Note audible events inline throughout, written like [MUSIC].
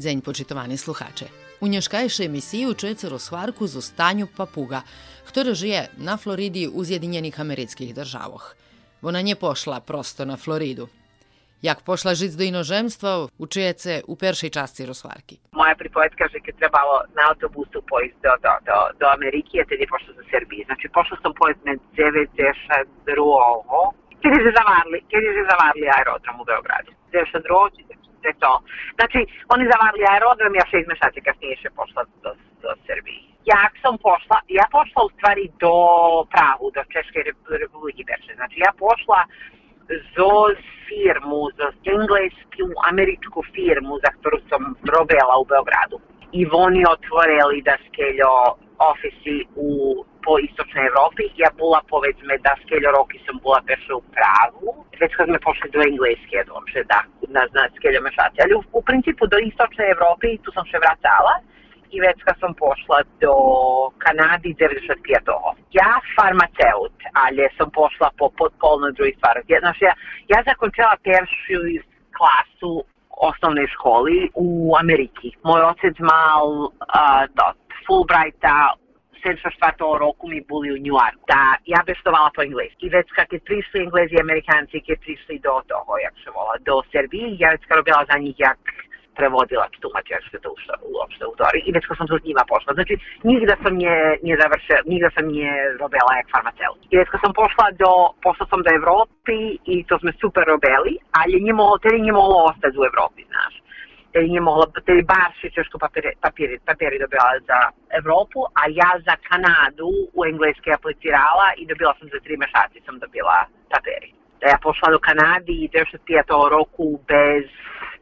Добрий день, почитувані слухачі. У нешкajšej emisiji čujete rozhvarku zo stanju papuga, ktorá žije na Floridi u Zjedinjenih amerických državoch. Ona nie pošla prosto na Floridu. Jak pošla žiť do inožemstva, učujete u peršej časti rozhvarki. Moja pripovet kaže kad trebalo na autobusu pojist do, do, do, do Amerike, tad je pošla za Srbije. Znači, pošla sam pojist med 92. Kad je zavarli, kad je zavarli aerodrom u Beogradu. 92 sve to. Znači, oni zavarli aerodrom, ja šest meseci kasnije še pošla do, do Srbije. Jak sam pošla, ja pošla u stvari do Prahu, do Češke republike Berče. Znači, ja pošla za firmu, za englesku, američku firmu za ktoru sam robila u Beogradu. I oni otvorili da skeljo ofisi u po istočnej Evropi. Ja bola povedzme da skeľo roky som bola peša u Pragu. Već kad sme pošli do engleske, že da, na, na skeľo mešati. Ali u, u principu do istočnej Evropi tu sam še vracala i već kad sam pošla do Kanadi 95. Ja farmaceut, ali sam pošla po potpolno drugi stvar. Znaš, ja, ja zakončila peršu klasu osnovnej školi u Ameriki. Moj otec mal uh, to, Fulbrighta следващ четвърто року ми були у Ньюарк. Да, ја бештовала по енглески. И веќе кога пришли енглези и американци, ке пришли до того, як се вола, до Сербии, ја веќе робила за нив як преводилач, тумачач, што уште уопште у тори. И веќе сам со нима пошла. Значи, нигде сам не не завршила, нигде сам не робила як фармацеут. И веќе сам пошла до пошла сам до Европи и то сме супер робели, али не могло, тери не могло остати у Европи, знаеш jer nije mogla, te baš češku papiri, papiri, papiri dobila za Evropu, a ja za Kanadu u engleski aplicirala i dobila sam za tri mešaci sam dobila papiri. Da ja pošla do Kanadi i 95. roku bez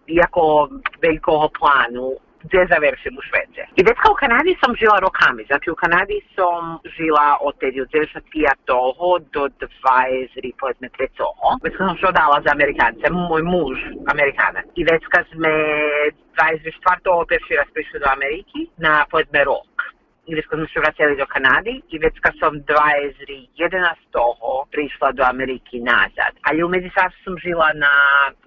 iako velikog planu gde završim u Švece. I već kao u Kanadi sam žila rokami, znači u Kanadi sam žila od tedi od 95. do 20 pojedne trecoho. Već sam što dala za Amerikance, moj muž Amerikana. I već kad sme 24. perši raz prišli do Ameriki na pojedme Írsko sme sa vrátili do Kanady i vecka som 21 z toho prišla do Ameriky nazad. Ali u međusobstvu som žila na,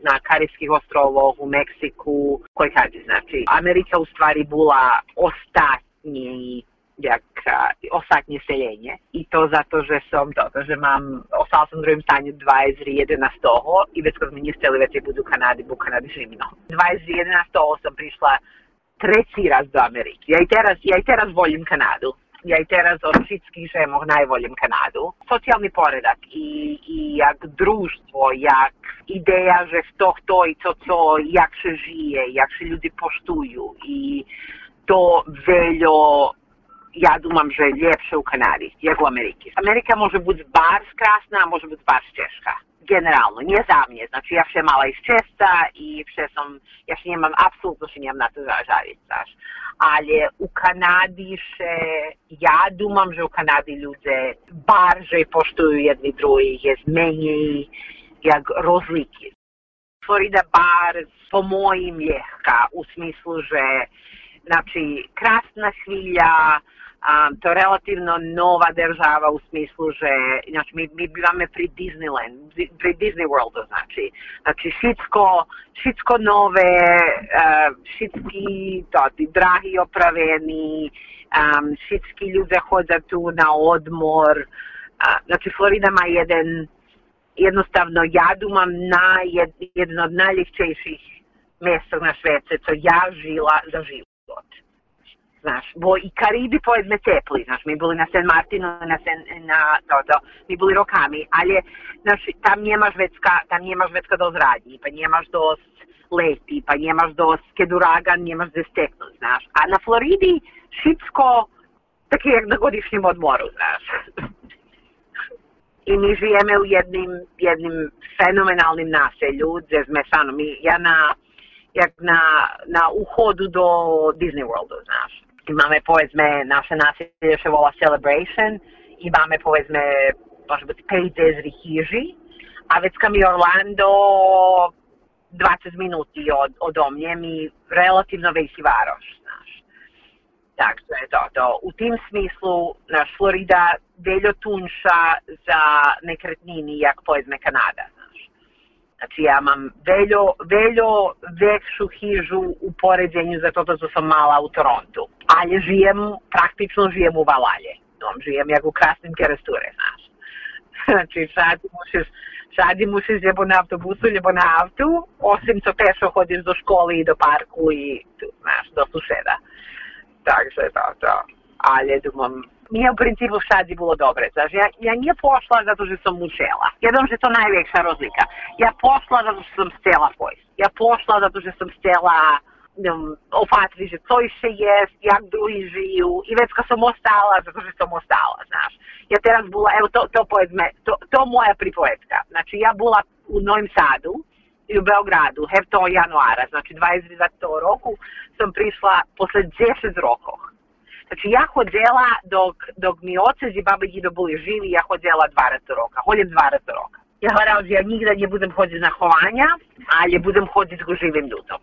na Karijskih ostrovoch, v Mexiku, koji kad znači. Amerika u stvari bola ostatní jak eh, ostatnie seljenje i to za to, že som to, že mám ostala sam u drugim stanju 21 na 100 i već kad mi nije steli već je budu u Kanadi, bu 2 z11 21 na 100 prišla treći raz do Amerike. Ja i teraz, ja i teraz volim Kanadu. Ja i teraz od wszystkich rzemów najvolim Kanadu. Socjalny poredak i, i jak društvo, jak ideja, że to, to i co, co, jak się żyje, jak się ludzie poštuju i to veljo ja dumam, że lepsze u Kanady, jak u Ameryki. Ameryka może być bardzo krasna, a może być bardzo ciężka generalno, nie za mnie. Znaczy ja się mala iz Česta i vše som, ja się nemam, apsolutno się nemam na to zažaviť, znaš. Ale u Kanadi še, ja dumam, že u Kanadi ľudia barže poštujú jedni druhých, je menej jak rozliki. Florida bar po mojim ljehka, u smislu, že znači, krasna chvíľa, Um, to je relativno nova država u smislu, že znači, mi, mi bivame pri Disneyland, pri Disney Worldu, znači. Znači, šitsko, šitsko nove, uh, šitski toti, drahi opraveni, um, šitski ljude hoda tu na odmor, A, znači, Florida ma jedan, jednostavno, ja dumam na jed, jedno od najljepšejših mesta na svete, co ja žila za život. Znaš, bo i Karibi pojedme tepli, znaš, mi bili na San Martinu, na, Sen, na to, to, mi bili rokami, ali, znaš, tam njemaš vecka, tam njemaš vecka do zradnji, pa njemaš dost leti, pa njemaš dost keduragan, njemaš gde steknut, znaš. A na Floridi, šipsko, taki jak na godišnjem odmoru, znaš. I mi žijeme u jednim, jednim fenomenalnim naselju, mi, ja na, jak na, na uhodu do Disney Worldu, znaš. Imame povedzme, naše naselje se vola Celebration, imame povedzme, može biti pet dezri hiži, a već kam je Orlando 20 minuti od, od omnje mi relativno veći varoš, znaš. Tako je to, to. U tim smislu, naš Florida veljo tunša za nekretnini, jak pojedme Kanada, znaš. Znači, ja mam veljo, veljo veću hižu u poređenju za to da sam mala u Torontu. Ali žijem, praktično žijem u Valalje. No, žijem jak u krasnim keresture, znaš. [LAUGHS] Znači, sad možeš, sad musiš ljebo na autobusu, ljebo na autu, osim co pešo hodiš do škole i do parku i tu, znaš, do suseda. Takže to, to. Ali, думам, nije u principu sad je bilo dobre. Znaš, ja, ja nije pošla zato što sam učela. Jednom že to najveća razlika. Ja pošla zato što sam stela pojst. Ja pošla zato što sam stela um, opatri, že co še jest, jak drugi žiju i već kad sam ostala, zato što sam ostala, znaš. Ja teraz bila, evo to, to pojedme, to, to moja pripovetka. Znači ja bila u Novim Sadu i u Beogradu, hev to januara, znači 29. roku sam prišla posle 10 rokov. Znači ja hodila dok, dok mi ocez i baba Gido boli živi, ja hodila 20 roka, hodjem 20 roka. Ja hvala, že ja nigda ne budem hoditi na hovanja, ali budem hoditi go živim ljudom.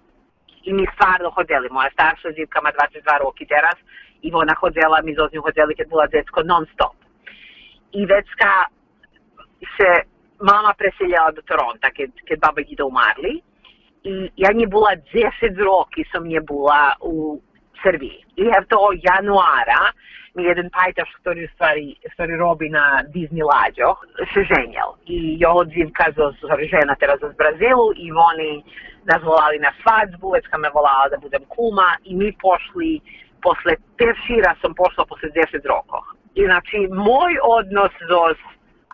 I mi stvarno hodili, moja starša živka ma 22 roki teraz i ona hodila, mi z nju hodili kad bila detsko non stop. I vecka se mama preseljala do Toronta, kad, kad baba Gido umarli. I ja nie była 10 roki, som nie była u Srbiji. I evo to januara mi jeden pajtaš, ktorý v stvari, stvari robi na Disney lađo, se ženjel. I jo odzivka za žena teraz z Brazilu i oni nas volali na svadbu, već me volala da budem kuma i mi pošli posle pešira sam pošla posle 10 rokov. I znači, moj odnos do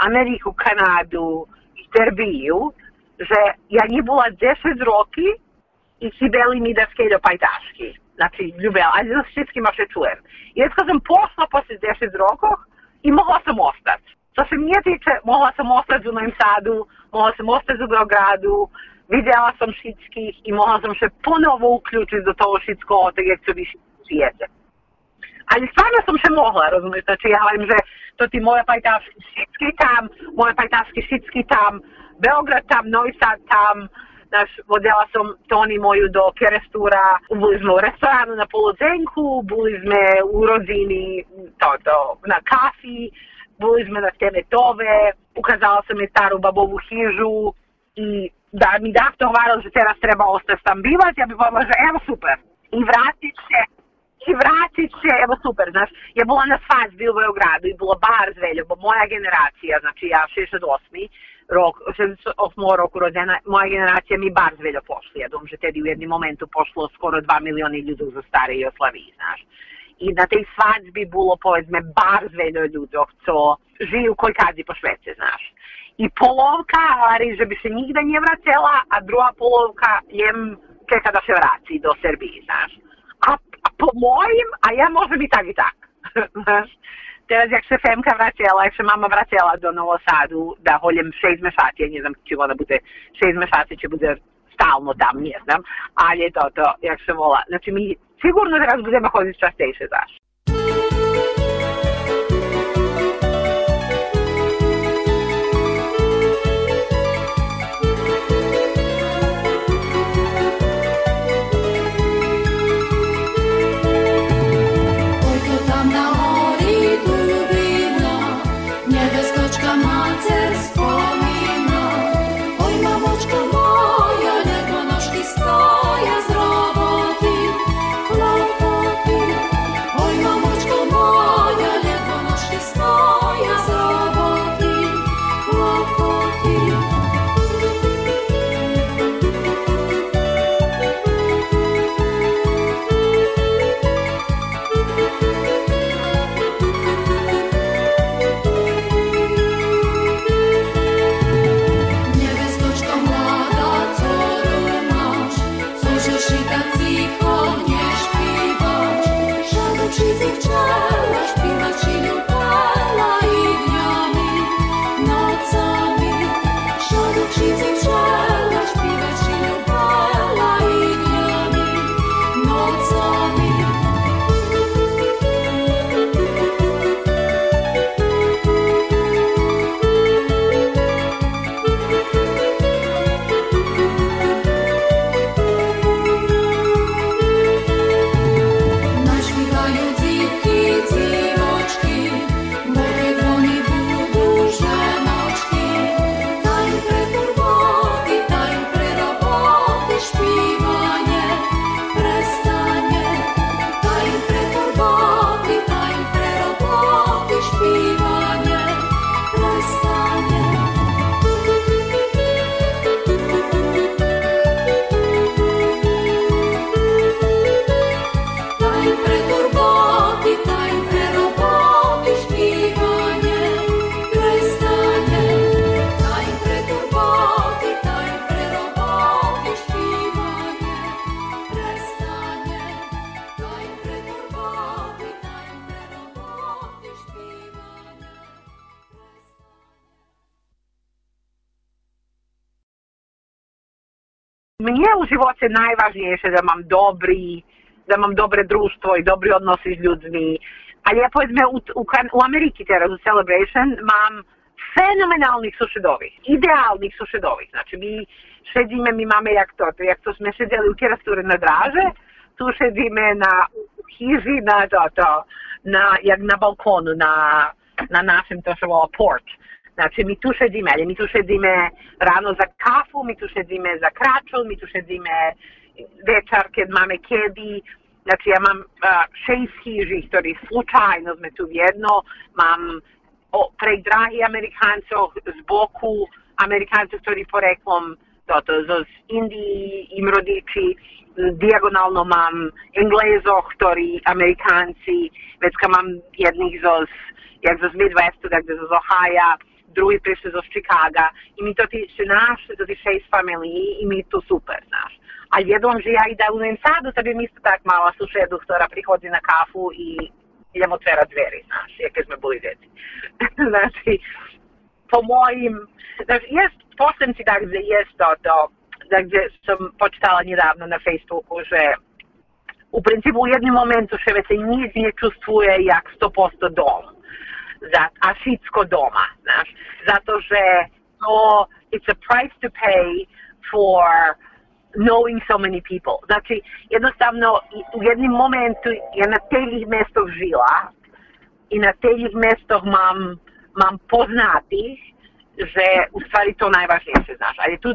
Ameriku, Kanadu i Srbiju, že ja nie była 10 roki i hibeli mi da skedio pajtaški znači ljubela, ajde da všetky maše čujem. I već kad sam pošla posle 10 rokov i mogla sam ostati. Što se nije tiče, mogla sam ostati u Novim Sadu, mogla sam ostati u Beogradu, vidjela sam šitskih i mogla sam se ponovo uključiti do toho šitsko gdje su više svijete. Ali stvarno sam se mogla, razumiješ, znači ja valim, že to ti moje pajtaški šitski tam, moje pajtaški šitski tam, Beograd tam, Novi Sad tam, Znaš, vodila sam Toni moju do Kerestura, bili smo u restoranu na Polodzenku, bili smo u Rozini, to, to, na kafi, bili smo na Temetove, ukazala sam je staru babovu hižu i da mi da to hvaralo, že teraz treba ostati tam bivati, ja bi povedala, že evo super. I vratit se, i vratit se, evo super, znaš, ja bila na svadbi u Beogradu i bilo bar zveljo, bo moja generacija, znači ja 68 rok, 68 roku rođena, moja generacija mi bar zveljo pošli. Ja dom, že tedi u jednom momentu pošlo skoro 2 milioni ljudi za stare Jugoslaviji, znaš. I na tej svadbi bilo, povedzme, bar zveljo ljudi, co žiju koji kazi po Švece, znaš. I polovka, ali že bi se nigda nije vracela, a druga polovka jem čeka da se vraci do Srbiji, znaš. A, a po mojim, a ja možem i tak i tak, [LAUGHS] znaš. Teraz jak se Femka vraćala, jak se mama vraćala do Novo Sadu, da holjem šest mesati, ja ne znam či ona bude šest mesati, će bude stalno tam, ne znam, ali je to to, jak se vola. Znači mi sigurno teraz budemo hoditi častejše, znaš. Je najvažnejše da mam dobri, da mam dobre društvo i dobri odnosi s ljudmi. A lijepo je me u, u, u Ameriki teraz u Celebration mam fenomenalnih sušedovih, idealnih sušedovih. Znači mi šedíme, mi máme jak to, to jak to sme šedeli u terastúre na dráže, tu šedíme na hiži, na to, na, jak na balkonu, na, na našem to što port. Znači, mi tu šedíme, ali mi tu šedíme ráno za kafu, mi tu šedíme za kraču, mi tu šedíme večer, keď máme kedy. Znači, ja mám uh, šest hiži, ktorí slučajno sme tu jedno. Mám o, pre drahí Amerikancov z boku Amerikancov, ktorí poreklom toto, z Indii im rodiči. Diagonálno mám Englézoch, ktorí Amerikanci, vecka mám jedných zo, jak z Midwestu, tak z Ohio drugi prišli zo Chicaga i mi to ti se našli, to ti šest familiji i mi to super, znaš. A jednom že ja i da u Novim Sadu, da mi isto tak mala sušedu, ktorá prihodzi na kafu i idemo otverati dveri, znaš, je kad sme boli deci. [LAUGHS] znači, po mojim, znači, jest, posebci da gde jest to, to, da gde sam počitala nedavno na Facebooku, že u principu u jednom momentu še već se nic ne čustvuje jak 100% dom za Asitsko doma, znaš, zato že to, it's a price to pay for knowing so many people. Znači, jednostavno, u jednom momentu ja na teljih mestoh žila i na teljih mestoh mam, mam poznatih, že u stvari to najvažnije, znaš. Ali tu,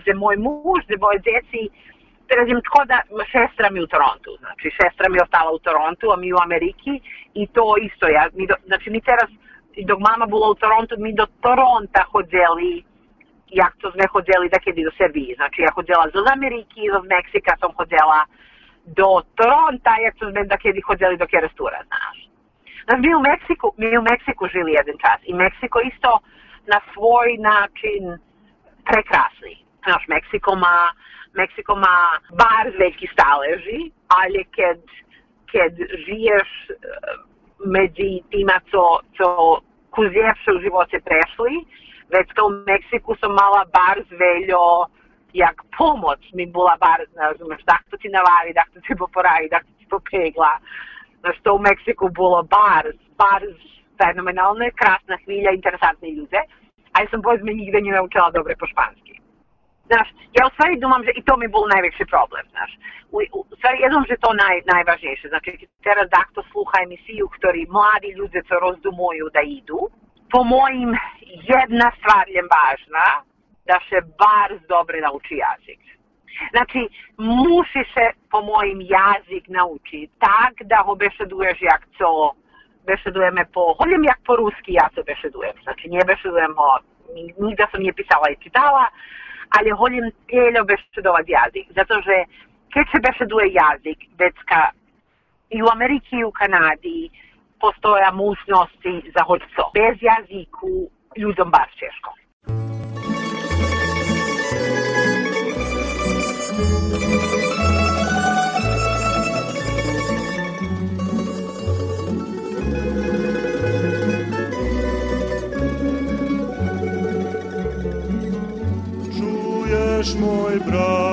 gde moj muž, gde moje deci, Teraz škoda, sestra mi u Torontu, znači sestra mi je ostala u Torontu, a mi u Ameriki i to isto, ja, mi do, znači mi teraz, dok mama bila u Torontu, mi do Toronta hodzeli, jak to sme hodzeli da kedy do Srbiji, znači ja hodzela z Ameriki, z Meksika sam hodzela do Toronta, jak to sme da kedy hodzeli do Kerestura, znaš. Znači mi u Meksiku, mi u Meksiku žili jedan čas i Meksiko isto na svoj način prekrasni. Znaš, Meksiko ma Meksiko ma bar veliki staleži, ali kad, kad žiješ među tima, co, co kuzjevše u živote prešli, već kao u Meksiku sam mala bar zveljo, jak pomoć mi bila bar, razumeš, da to ti navari, da ti poporavi, da ti popegla. Znaš, to u Meksiku bilo bar, bar fenomenalne, krasna hvilja, interesantne ljude, ali sam poz me nigde naučila dobre po španski. Znaš, ja u stvari dumam, že i to mi bol najväčší problém, znaš. U, u, u stvari, ja dúfam, že to naj, najvažnejšie. Znači, znaczy, teraz takto slúcha emisiju, ktorí mladí ľudia, co rozdumujú da idu, znaczy, po mojim jedna stvar je važna, da se bar dobre nauči jazik. Znači, musi se po mojim jazik nauči tak da ho bešeduješ jak co beszedujemy po, chociaż jak po ruski ja to beszeduję, znaczy nie beszeduję, bo nigdy to nie pisała i czytała, ali holim telo besedovati jazik, zato že keď se beseduje jazik, vecka i u Ameriki i u Kanadi postoja možnosti za hoćco. Bez jaziku ljudom baš češko. mój brat.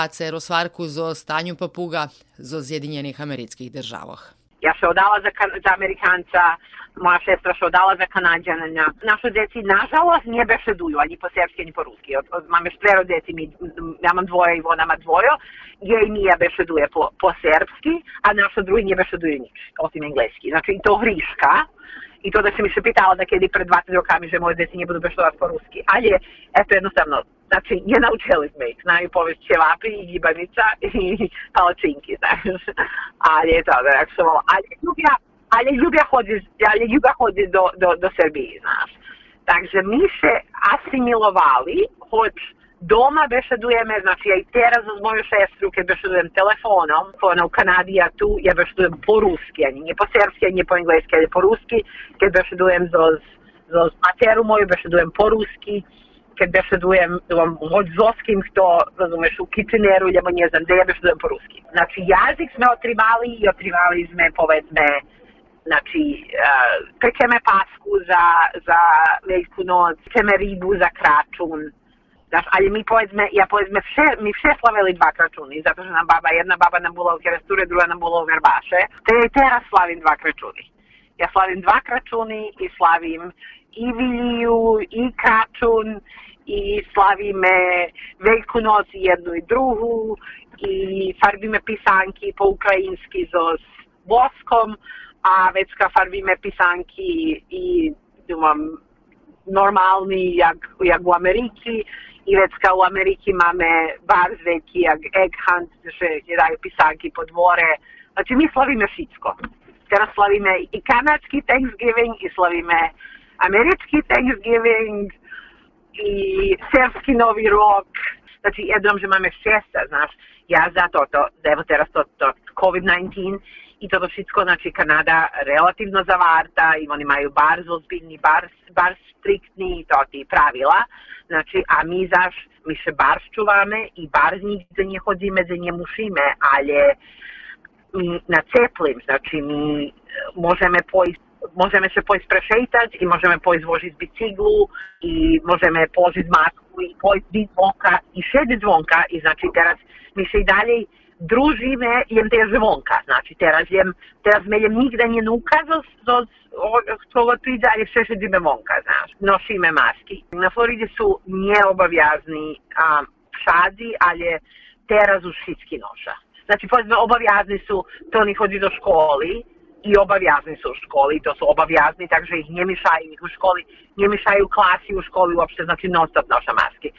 Sluchace rozvarku zo stanju papuga zo Zjedinjenih americkih državoh. Ja se odala za, za Amerikanca, moja sestra se odala za Kanadžanina. Naše deci, nažalost, nije bešeduju, ani po srpski, ani po ruski. Od, od, máme štvero deci, mi, ja mam dvoje i ona ma dvojo. Jej Mija bešeduje po, po srpski, a naša drugi nije bešeduje nič, osim engleski. Znači, i to hriška, i to da se mi se pitala da kedi pred 20 rokami, že moje deci ne budu bešedovati po ruski. Ali, eto, jednostavno, Znači, nie naučili sme ih. Znaju povest ćevapi i gibanica i [LAUGHS] palačinki, znaš. Ali je to, da jak se volao. Ali ljubja, ali ljubja hodi, ali ljubja hodi do, do, do Srbiji, znaš. Takže mi se asimilovali, hoć doma bešedujeme, znači ja i teraz uz moju šestru, kad bešedujem telefonom, ona u Kanadi, ja tu, ja bešedujem po ruski, a nije po srpski, a nije po engleski, ali po ruski, kad bešedujem zoz, zoz materu moju, bešedujem po ruski, kad bešedujem od Zoskim, kto, razumeš, u Kitcheneru, ljemo nie znam, gde ja bešedujem po ruski. Znači, jazik sme otrivali i otrivali sme, povedzme, znači, uh, pečeme pasku za, za Veljku noc, pečeme ribu za kračun, Znaš, ali mi povedzme, ja povedzme, vše, mi vše slavili dva kračuni, zato što nam baba, jedna baba nam bula u Keresture, druga nam bula u Verbaše, te i teraz slavim dva kračuni. Ja slavim dva kračuni i slavim i Viliju, i kračun, i slavíme Veľkú noc jednu i druhú i farbíme pisanky po ukrajinsky so s boskom a vecka farbíme pisanky i dúfam, normálny, jak, jak u Ameriky. I vecka u Ameriky máme bar veky, jak egg hunt, že dajú pisanky po dvore. Znači, my slavíme všetko. Teraz slavíme i kanadský Thanksgiving, i slavíme americký Thanksgiving, i srpski novi rok. Znači, jednom, že máme šesta, znaš, ja za to, to, evo teraz to, to COVID-19 i toto všetko, znači Kanada relativno zavarta i oni imaju bar zozbiljni, bar, bar striktni to ti pravila. Znači, a mi zaš, mi še bar čuvame i bar nigde nie chodzimy, gdzie nie musimy, ale mi na ceplim, znači mi możemy pójść możemy się pójść prešejtać i możemy pójść złożyć bicyklu i możemy położyć masku i pójść do dzwonka i siedzi dzwonka i znaczy teraz my się dalej družíme, jem te zvonka. Znači, teraz, jem, teraz me jem nigde nie nuka z toga príde, ali sve sedíme vonka, znaš. Nosíme masky. Na Floride su neobaviazni a, ali teraz už všetky noša. Znači, povedzme, obaviazni su, to oni chodí do školy, i obaviazni su u školi, to su obaviazni, takže ih ne mišaju u školi, ne mišaju klasi u školi uopšte, znači non stop noša maske.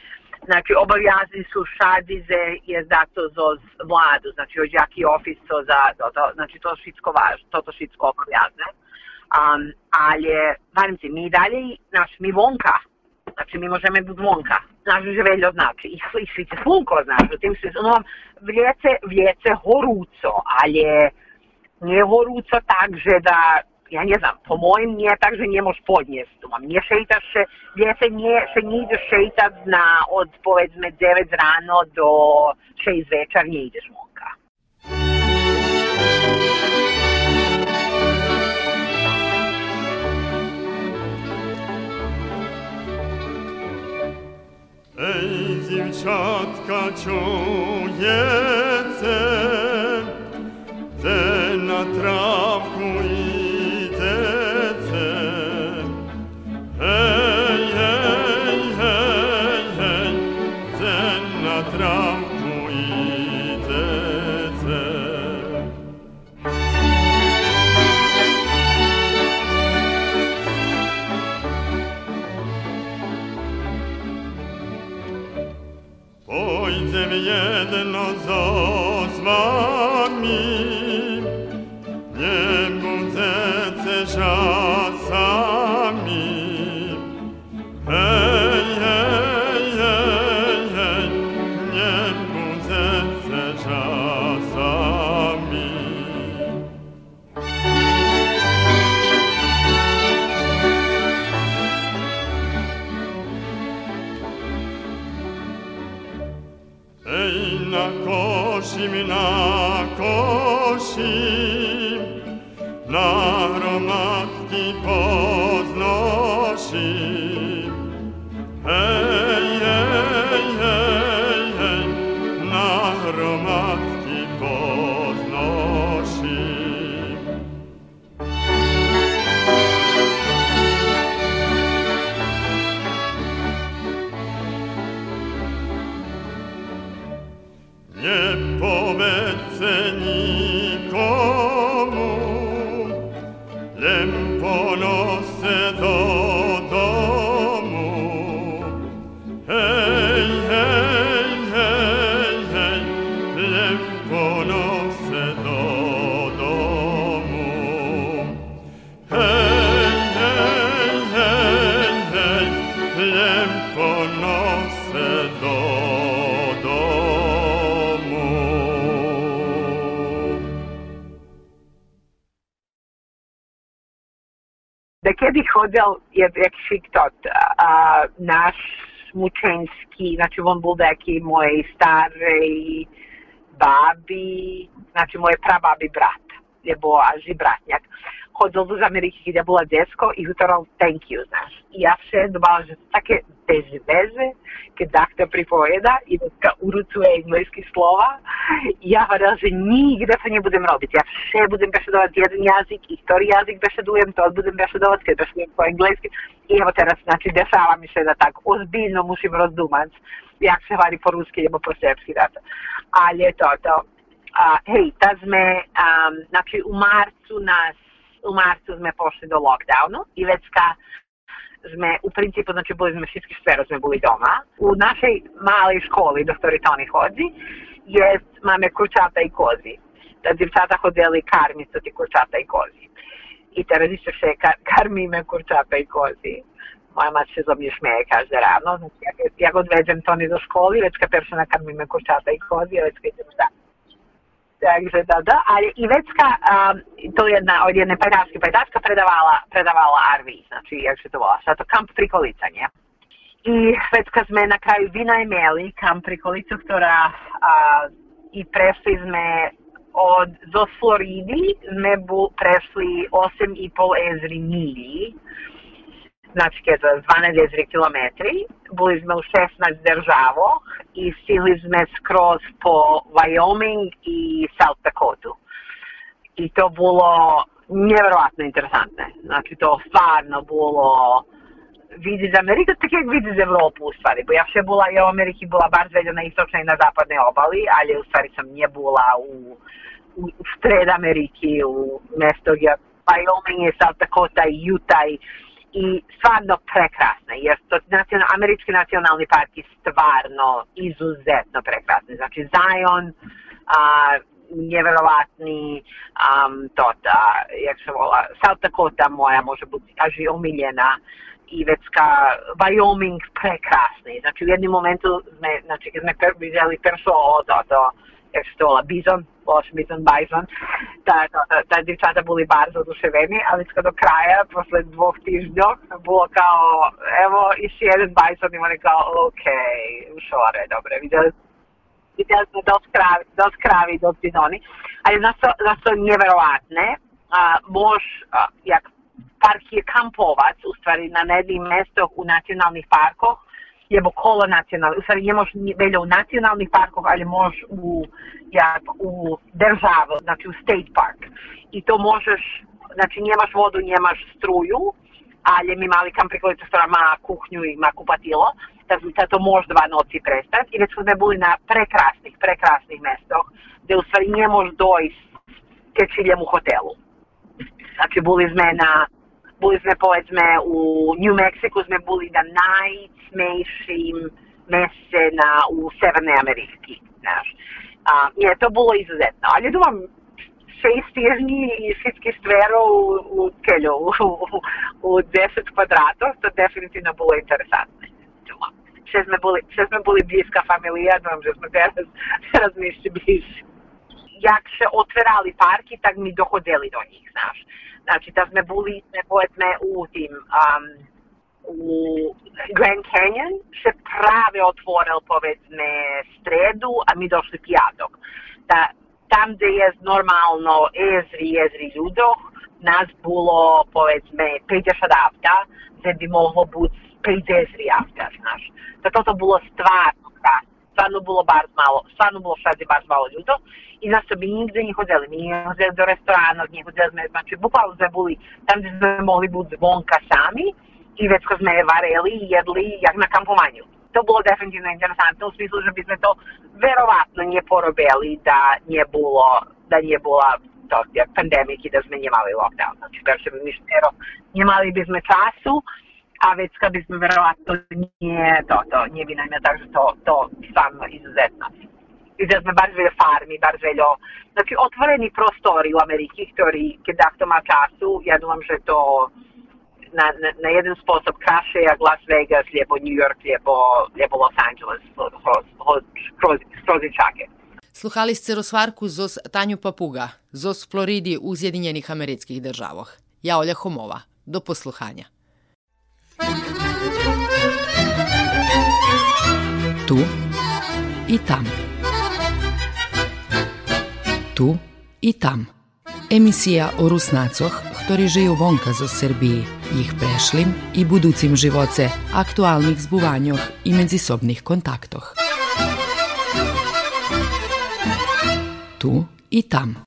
Znači, obaviazni su šadize je zato za vladu, znači od jaki ofis to za, to, to, znači to šitsko važno, to to šitsko obaviazne. Um, ali, varim se, mi dalje, znači, mi vonka, znači mi možemo do zvonka, znaš, že veljo znači, i, i sviće slunko, znaš, tim se, ono vljece, vljece horuco, ali je, nie horúco tak, že da, ja ne znam, po mojim nie tak, že nemož podniesť. Mám nie šejtaš se, gdje se nie, se nie ideš šejtať na od povedzme 9 ráno do 6 večer, nie ideš vonka. Ej, dziewczatka, czujecie, na Na kosim, na kosim, na hodil je jakšik tot, a, naš mučenski, znači on bol taki moj starej babi, znači moje prababi brat, je bo aži bratnjak. Hodil z Amerike kad je bila desko i utoral thank you, znaš. I ja še dobala, že take veze veze, kad dakta pripoveda i da urucuje engleski slova. I ja hovorila, že nigde to nebudem robiť. Ja vše budem bešedovať jeden jazyk, i ktorý jazyk bešedujem, to budem bešedovať, keď bešedujem po engleski. I evo teraz, znači, dešava mi se da tak ozbiljno musim rozdumać, jak se vari po ruski nebo po srpski, da. Ali je to to. A, hej, ta sme, um, znači, u marcu nas, u marcu sme pošli do lockdownu i već ka sme, u principu, znači, bili sme všetky sfero, sme bili doma. U našej malej školi, doktori Toni hodzi, jest, mamy kurczata i kozi. Da dziewczata chodzili karmić te kurczata i kozi. I teraz jeszcze się kar karmimy kurczata i kozi. Moja mać się ze mnie śmieje rano. Znači, jak, jak odvedem Toni do školy, već kad perša nakarmime kurčata i kozi, već kad idem šta. takže toto. A Ivecka, um, to jedna od jednej predávačky, predávačka predávala, predávala RV, znači, jak se to bola, sa to kamp prikolica, nie? I Švedska sme na kraju vynajmeli kamp prikolicu, ktorá uh, i prešli sme od, zo Floridy sme bu, prešli 8,5 ezri milí znači za 12 ezri kilometri, bili sme u 16 državoh i stili sme skroz po Wyoming i South Dakota. I to bilo nevjerovatno interesantne. Znači to stvarno bilo vidi z Amerike, tako jak vidi z Evropu u stvari. Bo ja še bila i u Ameriki, bila bar zvelja na i na zapadnoj obali, ali u stvari sam nije bila u, u sred Ameriki, u mesto gdje Wyoming je South Dakota i Utah i i stvarno prekrasne, jer to nacional, američki nacionalni park je stvarno izuzetno prekrasni. Znači Zion, a, nevjerovatni, um, to da, jak se vola, South Dakota moja može biti kaži omiljena i vecka Wyoming prekrasni. Znači u jednom momentu sme, znači kad sme per, vidjeli perso od, od, od jak se to vola, bizon, loš bizon, bison, da, da, da, djevčata bili bardzo oduševeni, ali do kraja, posle dvoh tiždnjov, bilo kao, evo, iši jedan bison i oni kao, okay, šore, dobre, vidjeli vidjeli smo dost kravi, dost kravi, dost bizoni, ali znaš to, znaš nevjerovatne, a, mož, jak park je kampovac, u stvari na nedim mestoh u nacionalnih parkoh, je okolo nacionalnih, u stvari nie možeš velja u nacionalnih parkov, ali možeš u, jak, u državu, znači u state park. I to možeš, znači nemaš vodu, nemaš struju, ali mi mali kam prikolica stora ma kuhnju i ma kupatilo, da da to može dva noci prestati. I već smo bili na prekrasnih, prekrasnih mestoh, gde u stvari nie možeš dojść tečiljem u hotelu. Znači, bili sme na boli sme povedzme u New Mexico sme boli na najsmejším meste na, u Severnej Ameriky. znaš. A, je to bilo izuzetno. Ali думам, šest tježnji i všetky stverov u, u kelju, u, u, u 10 kvadratov, to definitivno bilo interesantno. Ще сме були, ще сме були близка фамилија, думам, že sme teraz, teraz mi ešte bližšie. Jak še otverali parky, tak mi dohodili do njih, znaš. Znači, da sme boli, sme povedzme, u tim, um, u Grand Canyon se prave otvoril povedzme stredu, a mi došli pijatok. Da tam gde je normalno ezri, ezri ľudoch, nás bolo povedzme 50 avta, gde bi mohlo biti 5 ezri avta, znaš. Da toto bolo stvarno krasno. Stvarno bilo bar malo, stvarno bilo všade bar malo ľudov. I nas bi nigde nie chodili. Mi nie chodili do restorana, nie chodili sme, znači, bukvalno sme boli tam gde sme mohli biti zvonka sami, i već ko sme vareli jedli jak na kampovanju. To bilo definitivno interesantno u smislu, že by sme to verovatno porobili da bilo, da bila to, pandemik i da sme nemali lockdown. Znači, se mi štero, nemali by sme času, a vecka by sme verovali, to nie, to, to nie vynajme, takže to, to stvarno izuzetno. I da sme baš veľa farmi, baš veľa, znači otvoreni prostori u Ameriki, ktorý, keď dákto má času, ja dúfam, že to na, na, na jeden spôsob krajšie, jak Las Vegas, lebo New York, lebo, lebo Los Angeles, skroz čake. Sluhali ste rozvarku zos Tanju Papuga, zos Floridi u Zjedinjenih američkih državoh. Ja Olja Homova. Do posluhanja. Tu i tam. Tu i tam. Emisija o Rusnacoh, ktorí žijú vonka zo Srbiji, ich prešlim i buducim živoce, aktualnih zbuvanjoh i međusobnih kontaktoh. Tu i tam.